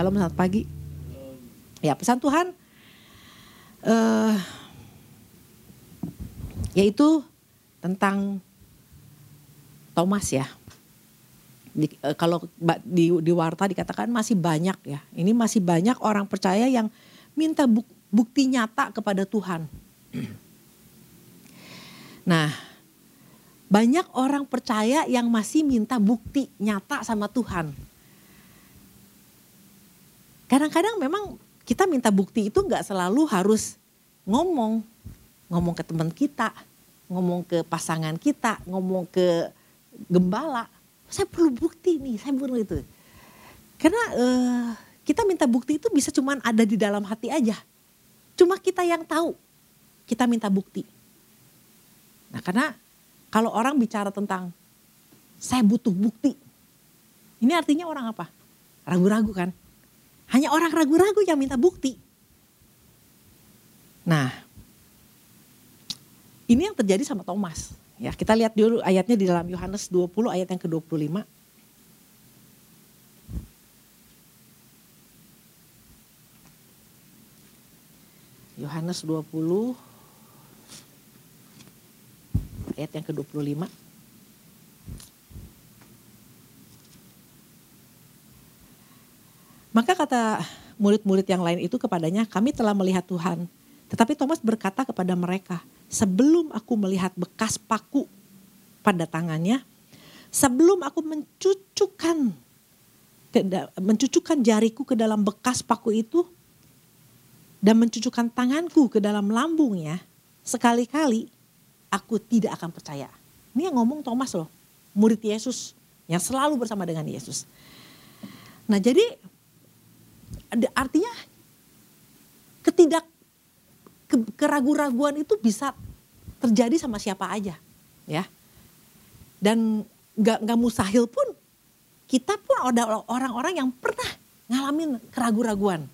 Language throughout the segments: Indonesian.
Shalom, selamat pagi. Ya pesan Tuhan uh, yaitu tentang Thomas ya. Di, uh, kalau di, di warta dikatakan masih banyak ya. Ini masih banyak orang percaya yang minta bukti nyata kepada Tuhan. Nah, banyak orang percaya yang masih minta bukti nyata sama Tuhan. Kadang-kadang memang kita minta bukti itu nggak selalu harus ngomong, ngomong ke teman kita, ngomong ke pasangan kita, ngomong ke gembala. Saya perlu bukti nih, saya perlu itu. Karena uh, kita minta bukti itu bisa cuman ada di dalam hati aja. Cuma kita yang tahu. Kita minta bukti. Nah karena kalau orang bicara tentang saya butuh bukti. Ini artinya orang apa? Ragu-ragu kan? Hanya orang ragu-ragu yang minta bukti. Nah, ini yang terjadi sama Thomas. Ya, kita lihat dulu ayatnya di dalam Yohanes 20 ayat yang ke-25. Yohanes 20 ayat yang ke-25. Kata murid-murid yang lain itu kepadanya, kami telah melihat Tuhan. Tetapi Thomas berkata kepada mereka, sebelum aku melihat bekas paku pada tangannya, sebelum aku mencucukkan mencucukkan jariku ke dalam bekas paku itu dan mencucukkan tanganku ke dalam lambungnya, sekali-kali aku tidak akan percaya. Ini yang ngomong Thomas loh, murid Yesus yang selalu bersama dengan Yesus. Nah jadi artinya ketidak ke, keraguan-raguan itu bisa terjadi sama siapa aja, ya. Dan nggak nggak mustahil pun kita pun ada orang-orang yang pernah ngalamin keraguan-raguan.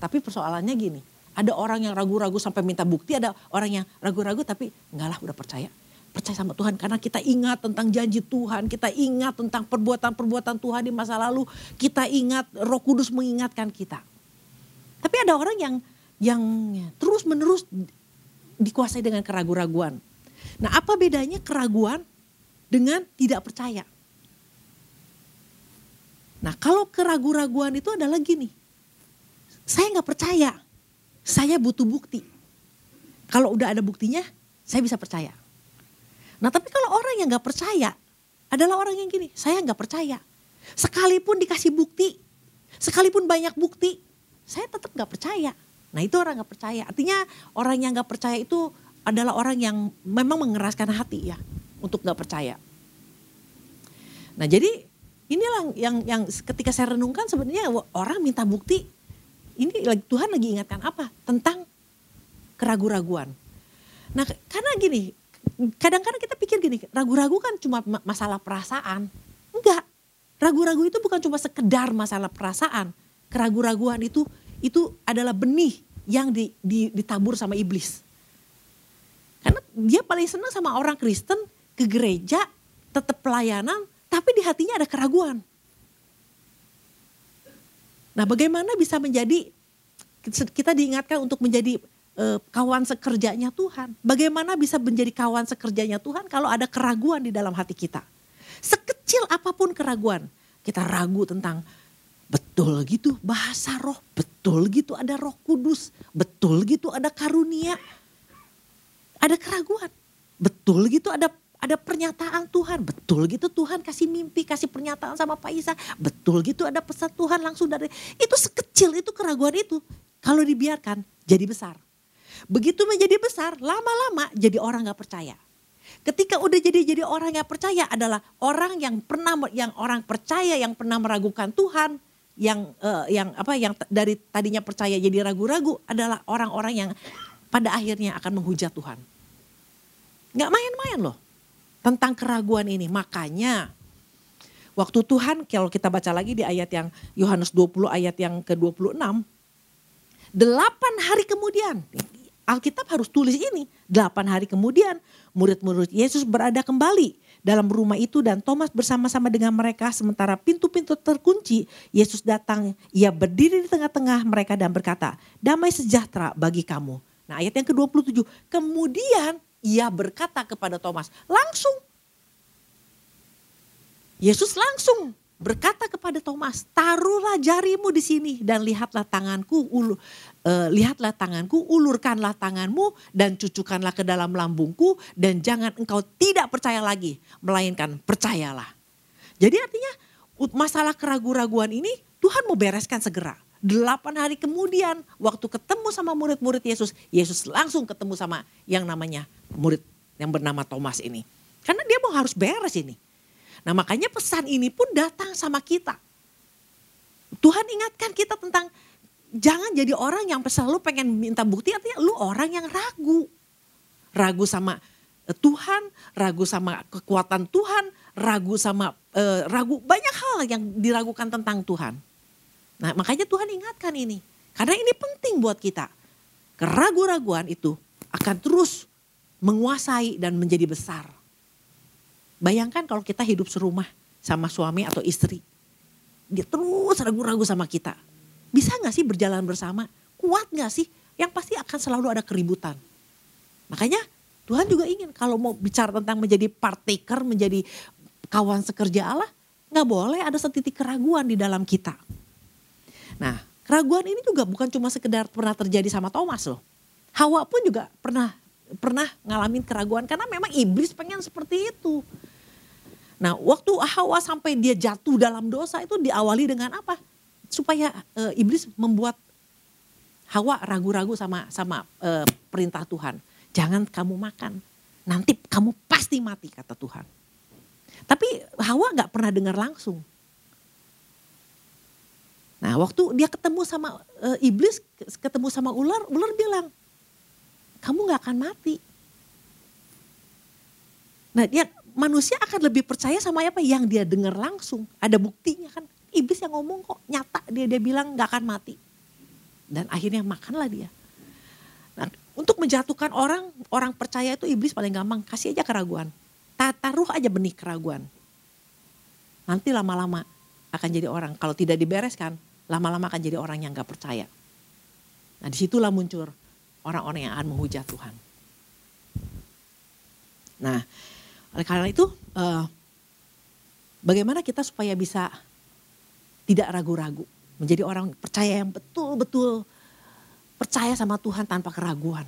Tapi persoalannya gini, ada orang yang ragu-ragu sampai minta bukti, ada orang yang ragu-ragu tapi enggak lah udah percaya. Percaya sama Tuhan karena kita ingat tentang janji Tuhan, kita ingat tentang perbuatan-perbuatan Tuhan di masa lalu, kita ingat Roh Kudus mengingatkan kita. Tapi ada orang yang yang terus-menerus dikuasai dengan keraguan-raguan. Nah, apa bedanya keraguan dengan tidak percaya? Nah, kalau keraguan-raguan itu adalah gini. Saya nggak percaya, saya butuh bukti. Kalau udah ada buktinya, saya bisa percaya. Nah tapi kalau orang yang gak percaya, adalah orang yang gini, saya gak percaya. Sekalipun dikasih bukti, sekalipun banyak bukti, saya tetap gak percaya. Nah itu orang gak percaya. Artinya orang yang gak percaya itu adalah orang yang memang mengeraskan hati ya untuk gak percaya. Nah jadi inilah yang yang ketika saya renungkan sebenarnya orang minta bukti ini Tuhan lagi ingatkan apa? Tentang keraguan-raguan. Nah karena gini, kadang-kadang kita pikir gini, ragu-ragu kan cuma masalah perasaan. Enggak, ragu-ragu itu bukan cuma sekedar masalah perasaan. Keraguan-raguan itu itu adalah benih yang di, di, ditabur sama iblis. Karena dia paling senang sama orang Kristen ke gereja, tetap pelayanan, tapi di hatinya ada keraguan. Nah bagaimana bisa menjadi, kita diingatkan untuk menjadi uh, kawan sekerjanya Tuhan. Bagaimana bisa menjadi kawan sekerjanya Tuhan kalau ada keraguan di dalam hati kita. Sekecil apa pun keraguan, kita ragu tentang betul gitu bahasa roh, betul gitu ada roh kudus, betul gitu ada karunia. Ada keraguan, betul gitu ada ada pernyataan Tuhan. Betul gitu Tuhan kasih mimpi, kasih pernyataan sama Pak Isa. Betul gitu ada pesan Tuhan langsung dari, itu sekecil itu keraguan itu. Kalau dibiarkan jadi besar. Begitu menjadi besar, lama-lama jadi orang gak percaya. Ketika udah jadi jadi orang yang percaya adalah orang yang pernah yang orang percaya yang pernah meragukan Tuhan, yang uh, yang apa yang dari tadinya percaya jadi ragu-ragu adalah orang-orang yang pada akhirnya akan menghujat Tuhan. Gak main-main loh tentang keraguan ini. Makanya waktu Tuhan kalau kita baca lagi di ayat yang Yohanes 20 ayat yang ke-26. Delapan hari kemudian Alkitab harus tulis ini. Delapan hari kemudian murid-murid Yesus berada kembali dalam rumah itu dan Thomas bersama-sama dengan mereka sementara pintu-pintu terkunci. Yesus datang, ia berdiri di tengah-tengah mereka dan berkata, damai sejahtera bagi kamu. Nah ayat yang ke-27, kemudian ia berkata kepada Thomas, langsung. Yesus langsung berkata kepada Thomas, taruhlah jarimu di sini dan lihatlah tanganku, ulu, uh, lihatlah tanganku, ulurkanlah tanganmu dan cucukkanlah ke dalam lambungku dan jangan engkau tidak percaya lagi, melainkan percayalah. Jadi artinya masalah keraguan-raguan ini Tuhan mau bereskan segera. Delapan hari kemudian waktu ketemu sama murid-murid Yesus, Yesus langsung ketemu sama yang namanya murid yang bernama Thomas ini. Karena dia mau harus beres ini. Nah makanya pesan ini pun datang sama kita. Tuhan ingatkan kita tentang jangan jadi orang yang selalu pengen minta bukti artinya lu orang yang ragu. Ragu sama eh, Tuhan, ragu sama kekuatan Tuhan, ragu sama eh, ragu banyak hal yang diragukan tentang Tuhan. Nah, makanya Tuhan ingatkan ini. Karena ini penting buat kita. Keraguan-raguan itu akan terus menguasai dan menjadi besar. Bayangkan kalau kita hidup serumah sama suami atau istri. Dia terus ragu-ragu sama kita. Bisa gak sih berjalan bersama? Kuat gak sih? Yang pasti akan selalu ada keributan. Makanya Tuhan juga ingin kalau mau bicara tentang menjadi partaker, menjadi kawan sekerja Allah, nggak boleh ada setitik keraguan di dalam kita. Nah, keraguan ini juga bukan cuma sekedar pernah terjadi sama Thomas loh. Hawa pun juga pernah pernah ngalamin keraguan karena memang iblis pengen seperti itu. Nah, waktu Hawa sampai dia jatuh dalam dosa itu diawali dengan apa? Supaya e, iblis membuat Hawa ragu-ragu sama sama e, perintah Tuhan. Jangan kamu makan, nanti kamu pasti mati kata Tuhan. Tapi Hawa nggak pernah dengar langsung. Nah, waktu dia ketemu sama e, iblis, ketemu sama ular, ular bilang, kamu nggak akan mati. Nah, dia manusia akan lebih percaya sama apa yang dia dengar langsung. Ada buktinya kan. Iblis yang ngomong kok nyata dia dia bilang nggak akan mati. Dan akhirnya makanlah dia. Nah, untuk menjatuhkan orang, orang percaya itu iblis paling gampang. Kasih aja keraguan. Taruh aja benih keraguan. Nanti lama-lama akan jadi orang. Kalau tidak dibereskan, lama-lama akan jadi orang yang gak percaya. Nah di situlah muncul orang-orang yang akan menghujat Tuhan. Nah oleh karena itu, uh, bagaimana kita supaya bisa tidak ragu-ragu, menjadi orang percaya yang betul-betul percaya sama Tuhan tanpa keraguan.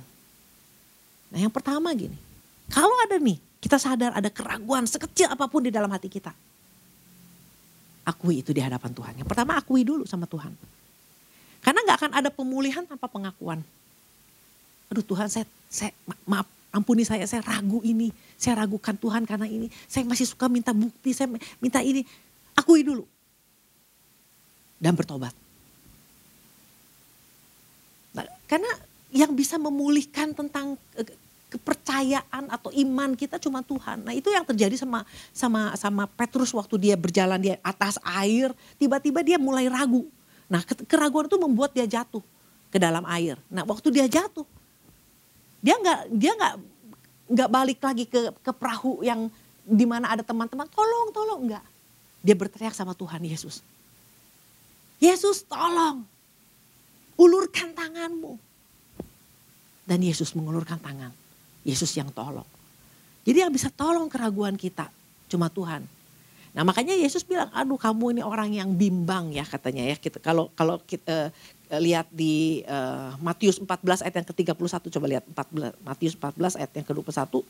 Nah yang pertama gini, kalau ada nih, kita sadar ada keraguan sekecil apa pun di dalam hati kita. Akui itu di hadapan Tuhan. Yang pertama akui dulu sama Tuhan. Karena gak akan ada pemulihan tanpa pengakuan. Aduh Tuhan saya, saya maaf ampuni saya, saya ragu ini, saya ragukan Tuhan karena ini, saya masih suka minta bukti, saya minta ini, akui dulu. Dan bertobat. Nah, karena yang bisa memulihkan tentang kepercayaan atau iman kita cuma Tuhan. Nah itu yang terjadi sama sama sama Petrus waktu dia berjalan di atas air, tiba-tiba dia mulai ragu. Nah keraguan itu membuat dia jatuh ke dalam air. Nah waktu dia jatuh, dia nggak dia nggak nggak balik lagi ke ke perahu yang di mana ada teman-teman. Tolong tolong. Nggak. Dia berteriak sama Tuhan Yesus. Yesus tolong. Ulurkan tanganmu. Dan Yesus mengulurkan tangan. Yesus yang tolong. Jadi yang bisa tolong keraguan kita cuma Tuhan Nah makanya Yesus bilang, aduh kamu ini orang yang bimbang ya katanya ya. Kita, kalau kalau kita uh, lihat di uh, Matius 14 ayat yang ke-31 coba lihat 14, Matius 14 ayat yang ke-21.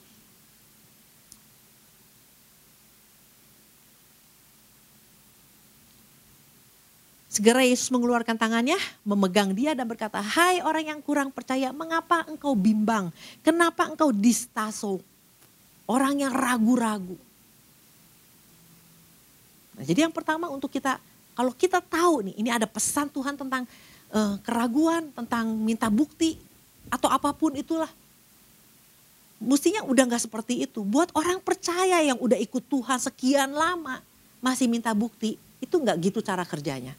Segera Yesus mengeluarkan tangannya, memegang dia dan berkata, Hai orang yang kurang percaya, mengapa engkau bimbang? Kenapa engkau distaso? Orang yang ragu-ragu. Nah, jadi yang pertama untuk kita, kalau kita tahu nih, ini ada pesan Tuhan tentang uh, keraguan, tentang minta bukti, atau apa pun itulah. Mestinya udah gak seperti itu. Buat orang percaya yang udah ikut Tuhan sekian lama, masih minta bukti, itu gak gitu cara kerjanya.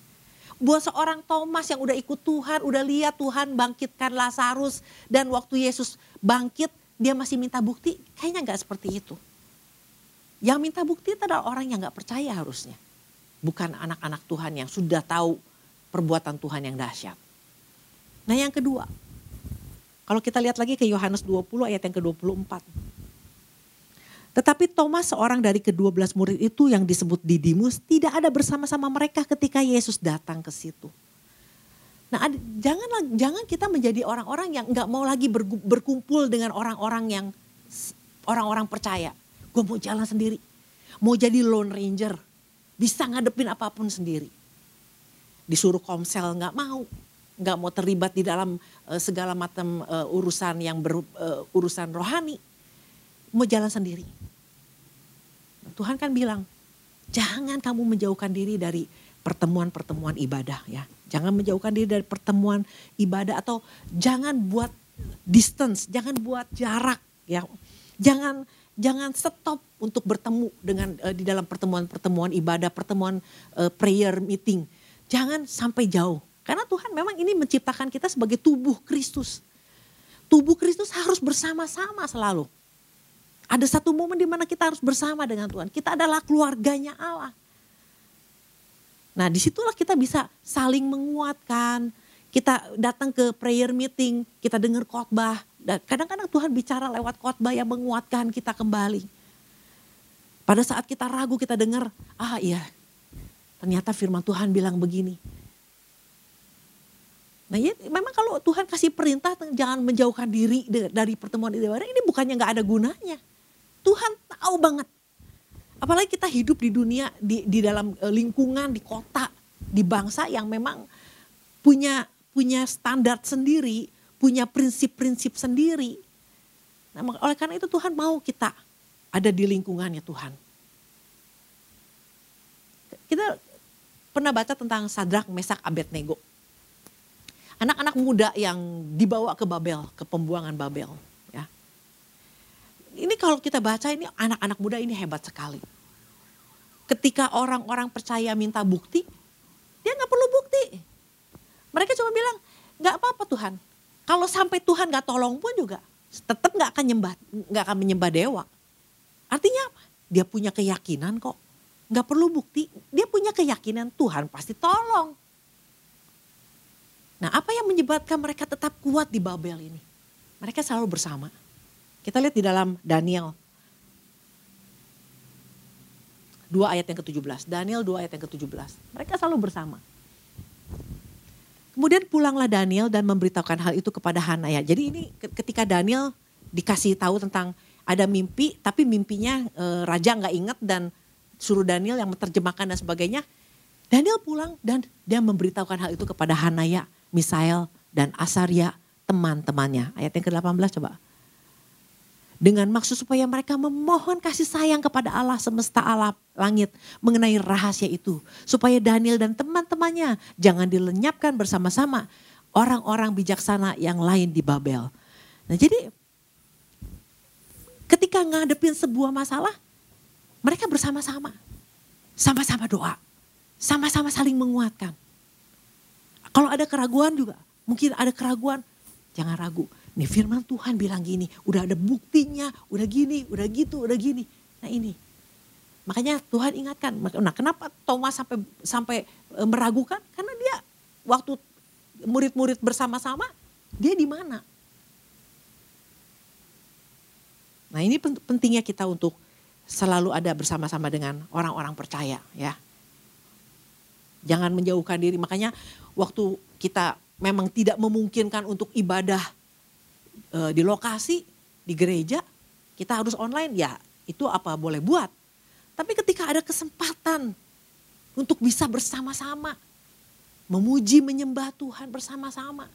Buat seorang Thomas yang udah ikut Tuhan, udah lihat Tuhan bangkitkan Lazarus dan waktu Yesus bangkit dia masih minta bukti, kayaknya nggak seperti itu. Yang minta bukti itu adalah orang yang nggak percaya harusnya. Bukan anak-anak Tuhan yang sudah tahu perbuatan Tuhan yang dahsyat. Nah yang kedua, kalau kita lihat lagi ke Yohanes 20 ayat yang ke-24. Tetapi Thomas seorang dari kedua belas murid itu yang disebut Didimus tidak ada bersama-sama mereka ketika Yesus datang ke situ. Nah, janganlah jangan kita menjadi orang-orang yang nggak mau lagi berkumpul dengan orang-orang yang orang-orang percaya. Gue mau jalan sendiri, mau jadi lone ranger, bisa ngadepin apa pun sendiri. Disuruh komsel nggak mau, nggak mau terlibat di dalam uh, segala macam uh, urusan yang ber, uh, urusan rohani, mau jalan sendiri. Tuhan kan bilang, jangan kamu menjauhkan diri dari pertemuan-pertemuan ibadah ya. Jangan menjauhkan diri dari pertemuan ibadah atau jangan buat distance, jangan buat jarak ya. Jangan jangan stop untuk bertemu dengan uh, di dalam pertemuan-pertemuan ibadah, pertemuan uh, prayer meeting. Jangan sampai jauh. Karena Tuhan memang ini menciptakan kita sebagai tubuh Kristus. Tubuh Kristus harus bersama-sama selalu. Ada satu momen di mana kita harus bersama dengan Tuhan. Kita adalah keluarganya Allah. Nah di situlah kita bisa saling menguatkan. Kita datang ke prayer meeting, kita dengar khotbah. Kadang-kadang Tuhan bicara lewat khotbah yang menguatkan kita kembali. Pada saat kita ragu kita dengar, ah iya ternyata firman Tuhan bilang begini. Nah ya, memang kalau Tuhan kasih perintah jangan menjauhkan diri dari pertemuan ibadah ini bukannya nggak ada gunanya. Tuhan tahu banget. Apalagi kita hidup di dunia, di, di dalam eh, lingkungan, di kota, di bangsa yang memang punya punya standar sendiri, punya prinsip-prinsip sendiri. Nah, oleh karena itu Tuhan mau kita ada di lingkungannya Tuhan. Kita pernah baca tentang Sadrak, Mesak, Abednego. Anak-anak muda yang dibawa ke Babel, ke pembuangan Babel ini kalau kita baca ini anak-anak muda ini hebat sekali. Ketika orang-orang percaya minta bukti, dia nggak perlu bukti. Mereka cuma bilang, nggak apa-apa Tuhan. Kalau sampai Tuhan nggak tolong pun juga, tetap nggak akan nyembah, nggak akan menyembah dewa. Artinya apa? Dia punya keyakinan kok. Nggak perlu bukti, dia punya keyakinan Tuhan pasti tolong. Nah apa yang menyebabkan mereka tetap kuat di Babel ini? Mereka selalu bersama kita lihat di dalam Daniel. Dua ayat yang ke-17. Daniel dua ayat yang ke-17. Mereka selalu bersama. Kemudian pulanglah Daniel dan memberitahukan hal itu kepada Hanaya. Jadi ini ketika Daniel dikasih tahu tentang ada mimpi, tapi mimpinya e, raja nggak ingat dan suruh Daniel yang menerjemahkan dan sebagainya. Daniel pulang dan dia memberitahukan hal itu kepada Hanaya, Misael, dan Asaria teman-temannya. Ayat yang ke-18 coba dengan maksud supaya mereka memohon kasih sayang kepada Allah semesta alam langit mengenai rahasia itu supaya Daniel dan teman-temannya jangan dilenyapkan bersama-sama orang-orang bijaksana yang lain di Babel. Nah, jadi ketika ngadepin sebuah masalah mereka bersama-sama sama-sama doa, sama-sama saling menguatkan. Kalau ada keraguan juga, mungkin ada keraguan, jangan ragu Nih firman Tuhan bilang gini, udah ada buktinya, udah gini, udah gitu, udah gini. Nah ini. Makanya Tuhan ingatkan. Nah kenapa Thomas sampai sampai e, meragukan? Karena dia waktu murid-murid bersama-sama, dia di mana? Nah ini pentingnya kita untuk selalu ada bersama-sama dengan orang-orang percaya ya. Jangan menjauhkan diri. Makanya waktu kita memang tidak memungkinkan untuk ibadah e, di lokasi, di gereja, kita harus online, ya itu apa boleh buat. Tapi ketika ada kesempatan untuk bisa bersama-sama, memuji, menyembah Tuhan bersama-sama,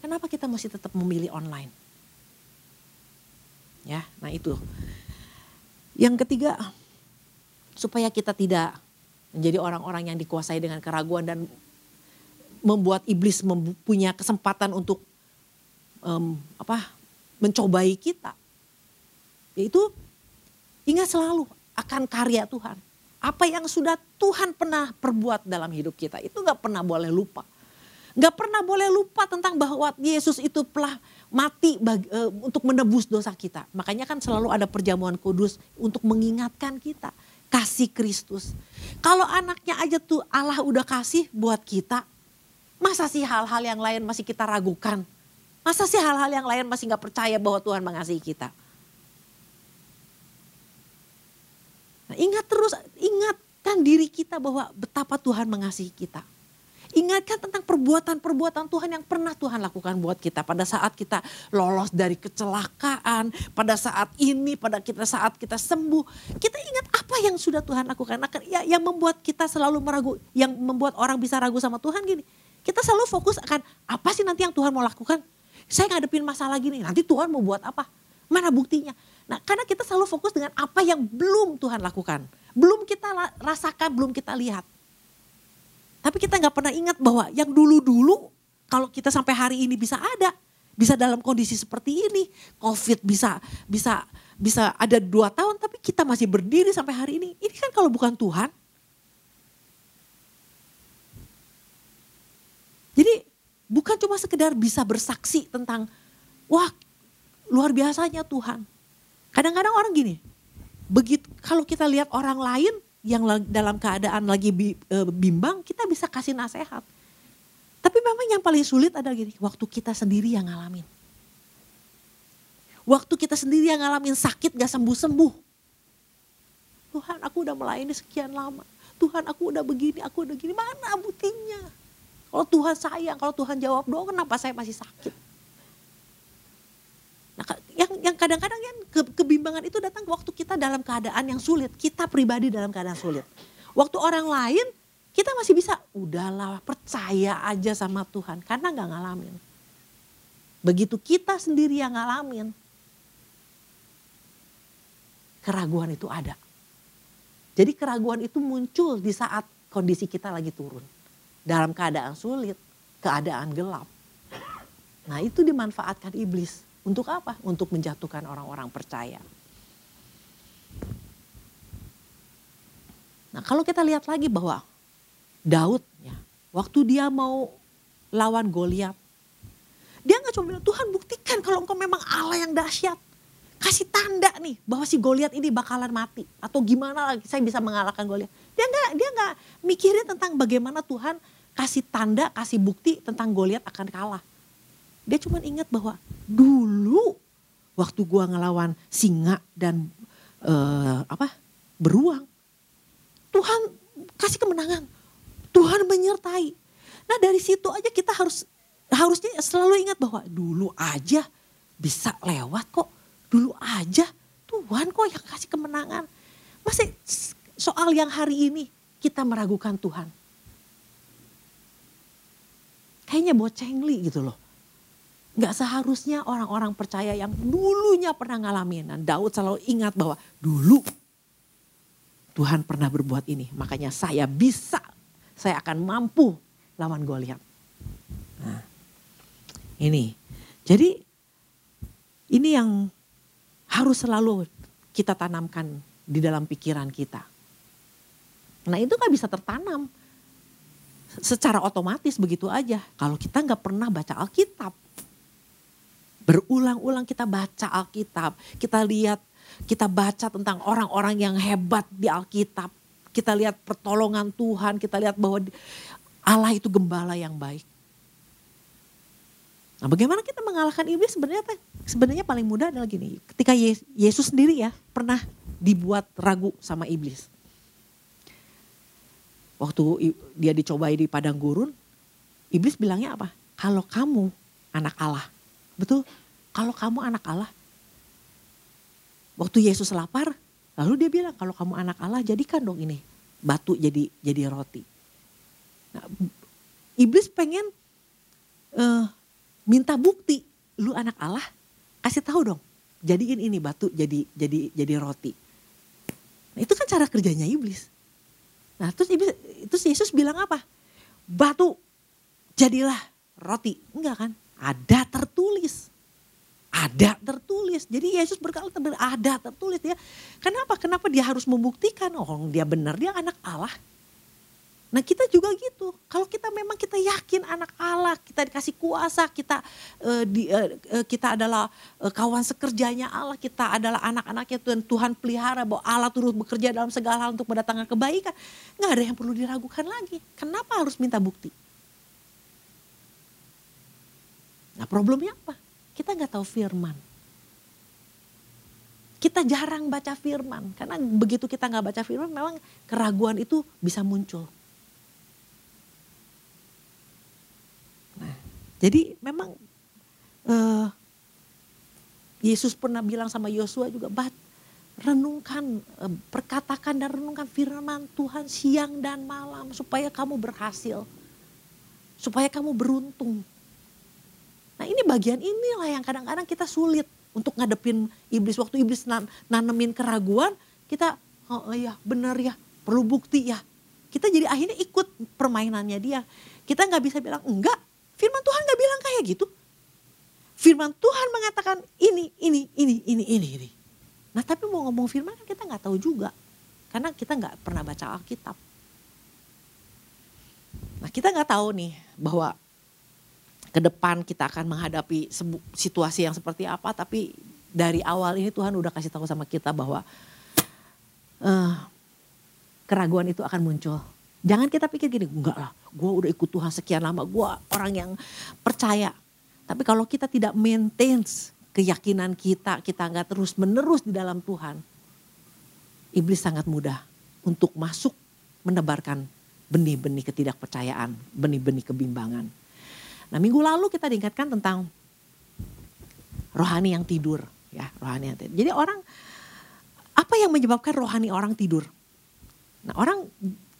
kenapa kita masih tetap memilih online? Ya, nah itu. Yang ketiga, supaya kita tidak menjadi orang-orang yang dikuasai dengan keraguan dan membuat iblis mempunyai kesempatan untuk um, apa mencobai kita. Yaitu ingat selalu akan karya Tuhan, Apa yang sudah Tuhan pernah perbuat dalam hidup kita itu gak pernah boleh lupa. Gak pernah boleh lupa tentang bahwa Yesus itu telah mati bagi, uh, untuk menebus dosa kita. Makanya kan selalu ada perjamuan kudus untuk mengingatkan kita kasih Kristus. Kalau anaknya aja tuh Allah udah kasih buat kita, masa sih hal-hal yang lain masih kita ragukan? Masa sih hal-hal yang lain masih gak percaya bahwa Tuhan mengasihi kita? Nah, ingat terus, ingatkan diri kita bahwa betapa Tuhan mengasihi kita. Ingatkan tentang perbuatan-perbuatan Tuhan yang pernah Tuhan lakukan buat kita pada saat kita lolos dari kecelakaan, pada saat ini, pada kita saat kita sembuh. Kita ingat apa yang sudah Tuhan lakukan. Nah, ya, yang membuat kita selalu meragu, yang membuat orang bisa ragu sama Tuhan gini. Kita selalu fokus akan apa sih nanti yang Tuhan mau lakukan. Saya ngadepin masalah gini, nanti Tuhan mau buat apa? Mana buktinya? Nah karena kita selalu fokus dengan apa yang belum Tuhan lakukan. Belum kita rasakan, belum kita lihat. Tapi kita nggak pernah ingat bahwa yang dulu-dulu kalau kita sampai hari ini bisa ada. Bisa dalam kondisi seperti ini. Covid bisa bisa bisa ada dua tahun tapi kita masih berdiri sampai hari ini. Ini kan kalau bukan Tuhan. Jadi bukan cuma sekedar bisa bersaksi tentang wah luar biasanya Tuhan. Kadang-kadang orang gini, begitu kalau kita lihat orang lain yang dalam keadaan lagi e, bimbang, kita bisa kasih nasihat. Tapi memang yang paling sulit adalah gini, waktu kita sendiri yang ngalamin. Waktu kita sendiri yang ngalamin sakit gak sembuh-sembuh. Tuhan aku udah melayani sekian lama. Tuhan aku udah begini, aku udah gini. Mana buktinya? Kalau Tuhan sayang, kalau Tuhan jawab doa kenapa saya masih sakit? Nah, yang yang kadang-kadang yang ke, kebimbangan itu datang waktu kita dalam keadaan yang sulit, kita pribadi dalam keadaan sulit. Waktu orang lain kita masih bisa, udahlah percaya aja sama Tuhan karena nggak ngalamin. Begitu kita sendiri yang ngalamin, keraguan itu ada. Jadi keraguan itu muncul di saat kondisi kita lagi turun. Dalam keadaan sulit, keadaan gelap. Nah itu dimanfaatkan iblis untuk apa? Untuk menjatuhkan orang-orang percaya. Nah kalau kita lihat lagi bahwa Daud ya, waktu dia mau lawan Goliat, dia nggak cuma bilang Tuhan buktikan kalau engkau memang Allah yang dahsyat. Kasih tanda nih bahwa si Goliat ini bakalan mati atau gimana lagi saya bisa mengalahkan Goliat. Dia nggak dia nggak mikirin tentang bagaimana Tuhan kasih tanda, kasih bukti tentang Goliat akan kalah. Dia cuma ingat bahwa dulu waktu gua ngelawan singa dan uh, apa beruang, Tuhan kasih kemenangan, Tuhan menyertai. Nah dari situ aja kita harus harusnya selalu ingat bahwa dulu aja bisa lewat kok, dulu aja Tuhan kok yang kasih kemenangan. Masih soal yang hari ini kita meragukan Tuhan. Kayaknya bocengli gitu loh. Gak seharusnya orang-orang percaya yang dulunya pernah ngalamin. Dan Daud selalu ingat bahwa dulu Tuhan pernah berbuat ini. Makanya saya bisa, saya akan mampu lawan Goliat. Nah, ini. Jadi ini yang harus selalu kita tanamkan di dalam pikiran kita. Nah itu gak bisa tertanam secara otomatis begitu aja. Kalau kita nggak pernah baca Alkitab, Berulang-ulang kita baca Alkitab, kita lihat, kita baca tentang orang-orang yang hebat di Alkitab. Kita lihat pertolongan Tuhan, kita lihat bahwa Allah itu gembala yang baik. Nah, bagaimana kita mengalahkan iblis sebenarnya apa? Sebenarnya paling mudah adalah gini, ketika Yesus sendiri ya pernah dibuat ragu sama iblis. Waktu dia dicobai di padang gurun, iblis bilangnya apa? Kalau kamu anak Allah, Betul? Kalau kamu anak Allah. Waktu Yesus lapar, lalu dia bilang kalau kamu anak Allah jadikan dong ini batu jadi jadi roti. Nah, iblis pengen uh, minta bukti, lu anak Allah, kasih tahu dong, jadiin ini batu jadi jadi jadi roti. Nah, itu kan cara kerjanya iblis. Nah, terus iblis, terus Yesus bilang apa? Batu jadilah roti. Enggak kan? Ada tertulis. Ada tertulis. Jadi Yesus berkata ada tertulis ya. Kenapa? Kenapa dia harus membuktikan? Oh dia benar, dia anak Allah. Nah kita juga gitu. Kalau kita memang kita yakin anak Allah, kita dikasih kuasa, kita uh, di, uh, kita adalah uh, kawan sekerjanya Allah, kita adalah anak-anaknya Tuhan Tuhan pelihara bahwa Allah turut bekerja dalam segala hal untuk mendatangkan kebaikan. Nggak ada yang perlu diragukan lagi. Kenapa harus minta bukti? Nah problemnya apa? Kita nggak tahu firman. Kita jarang baca firman. Karena begitu kita nggak baca firman memang keraguan itu bisa muncul. Jadi memang uh, Yesus pernah bilang sama Yosua juga, bat, renungkan, uh, perkatakan dan renungkan firman Tuhan siang dan malam supaya kamu berhasil, supaya kamu beruntung. Nah ini bagian inilah yang kadang-kadang kita sulit untuk ngadepin iblis. Waktu iblis nan nanemin keraguan, kita oh iya benar ya, perlu bukti ya. Kita jadi akhirnya ikut permainannya dia. Kita nggak bisa bilang enggak, Firman Tuhan gak bilang kayak gitu. Firman Tuhan mengatakan ini, ini, ini, ini, ini, ini. Nah tapi mau ngomong firman kan kita gak tahu juga. Karena kita gak pernah baca Alkitab. Nah kita gak tahu nih bahwa ke depan kita akan menghadapi situasi yang seperti apa. Tapi dari awal ini Tuhan udah kasih tahu sama kita bahwa uh, keraguan itu akan muncul. Jangan kita pikir gini, enggak lah, gue udah ikut Tuhan sekian lama, gue orang yang percaya. Tapi kalau kita tidak maintain keyakinan kita, kita nggak terus menerus di dalam Tuhan, iblis sangat mudah untuk masuk menebarkan benih-benih ketidakpercayaan, benih-benih kebimbangan. Nah minggu lalu kita diingatkan tentang rohani yang tidur, ya rohani yang tidur. Jadi orang apa yang menyebabkan rohani orang tidur? Nah orang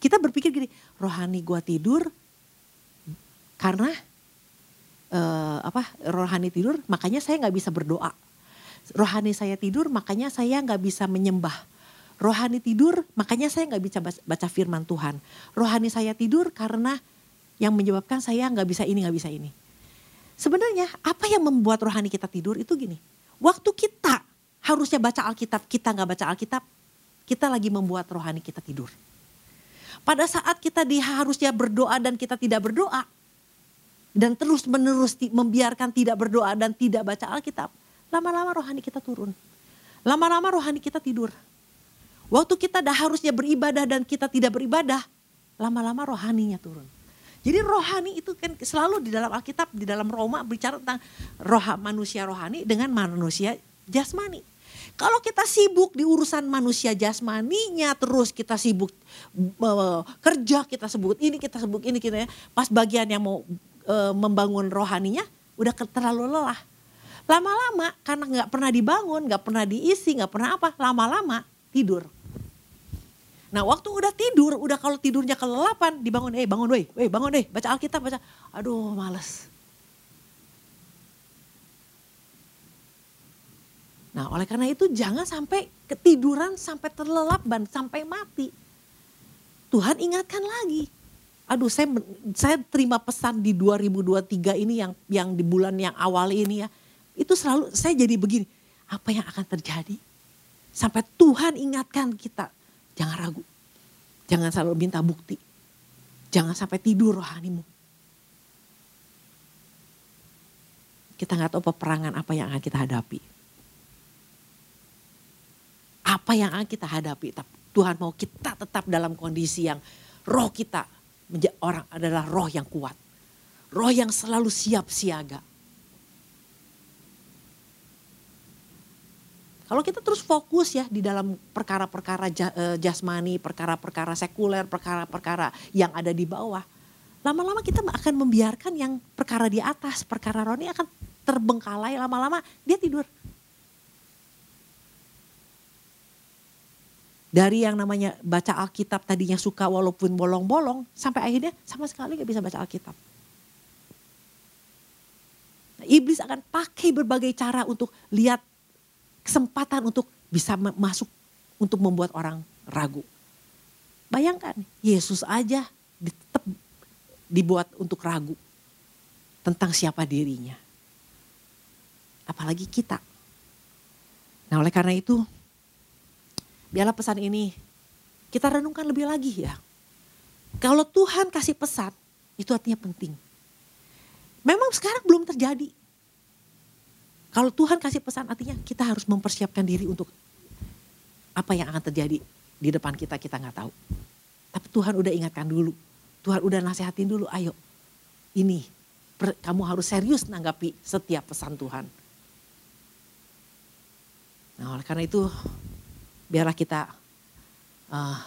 kita berpikir gini, rohani gua tidur karena uh, apa? Rohani tidur, makanya saya nggak bisa berdoa. Rohani saya tidur, makanya saya nggak bisa menyembah. Rohani tidur, makanya saya nggak bisa baca firman Tuhan. Rohani saya tidur karena yang menyebabkan saya nggak bisa ini, nggak bisa ini. Sebenarnya apa yang membuat rohani kita tidur itu gini. Waktu kita harusnya baca Alkitab, kita nggak baca Alkitab, kita lagi membuat rohani kita tidur. Pada saat kita diharusnya berdoa dan kita tidak berdoa. Dan terus menerus membiarkan tidak berdoa dan tidak baca Alkitab. Lama-lama rohani kita turun. Lama-lama rohani kita tidur. Waktu kita dah harusnya beribadah dan kita tidak beribadah. Lama-lama rohaninya turun. Jadi rohani itu kan selalu di dalam Alkitab, di dalam Roma bicara tentang roh manusia rohani dengan manusia jasmani. Kalau kita sibuk di urusan manusia jasmaninya terus kita sibuk uh, kerja, kita sebut ini, kita sebut ini kita ya. Pas bagian yang mau uh, membangun rohaninya udah terlalu lelah. Lama-lama karena nggak pernah dibangun, nggak pernah diisi, nggak pernah apa, lama-lama tidur. Nah waktu udah tidur, udah kalau tidurnya kelelapan dibangun, eh bangun weh, weh bangun deh, baca Alkitab, baca. Aduh males Nah oleh karena itu jangan sampai ketiduran sampai terlelap dan sampai mati. Tuhan ingatkan lagi. Aduh saya saya terima pesan di 2023 ini yang yang di bulan yang awal ini ya. Itu selalu saya jadi begini. Apa yang akan terjadi? Sampai Tuhan ingatkan kita. Jangan ragu. Jangan selalu minta bukti. Jangan sampai tidur rohanimu. Kita nggak tahu peperangan apa yang akan kita hadapi apa yang akan kita hadapi. Tuhan mau kita tetap dalam kondisi yang roh kita menjadi orang adalah roh yang kuat. Roh yang selalu siap siaga. Kalau kita terus fokus ya di dalam perkara-perkara eh, jasmani, perkara-perkara sekuler, perkara-perkara yang ada di bawah. Lama-lama kita akan membiarkan yang perkara di atas, perkara rohani akan terbengkalai lama-lama dia tidur. Dari yang namanya baca Alkitab tadinya suka walaupun bolong-bolong, sampai akhirnya sama sekali gak bisa baca Alkitab. Nah, iblis akan pakai berbagai cara untuk lihat kesempatan untuk bisa masuk untuk membuat orang ragu. Bayangkan, Yesus aja tetap dibuat untuk ragu tentang siapa dirinya. apalagi kita. Nah oleh karena itu, biarlah pesan ini kita renungkan lebih lagi ya. Kalau Tuhan kasih pesan, itu artinya penting. Memang sekarang belum terjadi. Kalau Tuhan kasih pesan artinya kita harus mempersiapkan diri untuk apa yang akan terjadi di depan kita, kita nggak tahu. Tapi Tuhan udah ingatkan dulu. Tuhan udah nasihatin dulu, ayo ini per, kamu harus serius nanggapi setiap pesan Tuhan. Nah karena itu biarlah kita uh,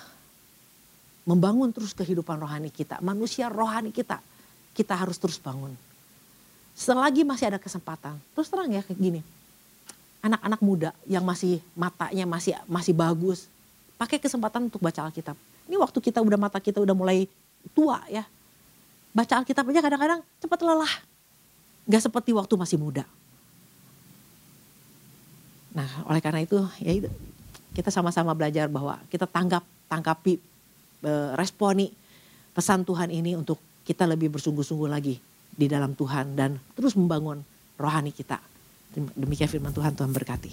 membangun terus kehidupan rohani kita. Manusia rohani kita, kita harus terus bangun. Selagi masih ada kesempatan, terus terang ya gini. Anak-anak muda yang masih matanya masih masih bagus, pakai kesempatan untuk baca Alkitab. Ini waktu kita udah mata kita udah mulai tua ya. Baca Alkitab aja kadang-kadang cepat lelah. Gak seperti waktu masih muda. Nah oleh karena itu ya itu, kita sama-sama belajar bahwa kita tanggap, tangkapi, e, responi pesan Tuhan ini untuk kita lebih bersungguh-sungguh lagi di dalam Tuhan dan terus membangun rohani kita. Demikian firman Tuhan, Tuhan berkati.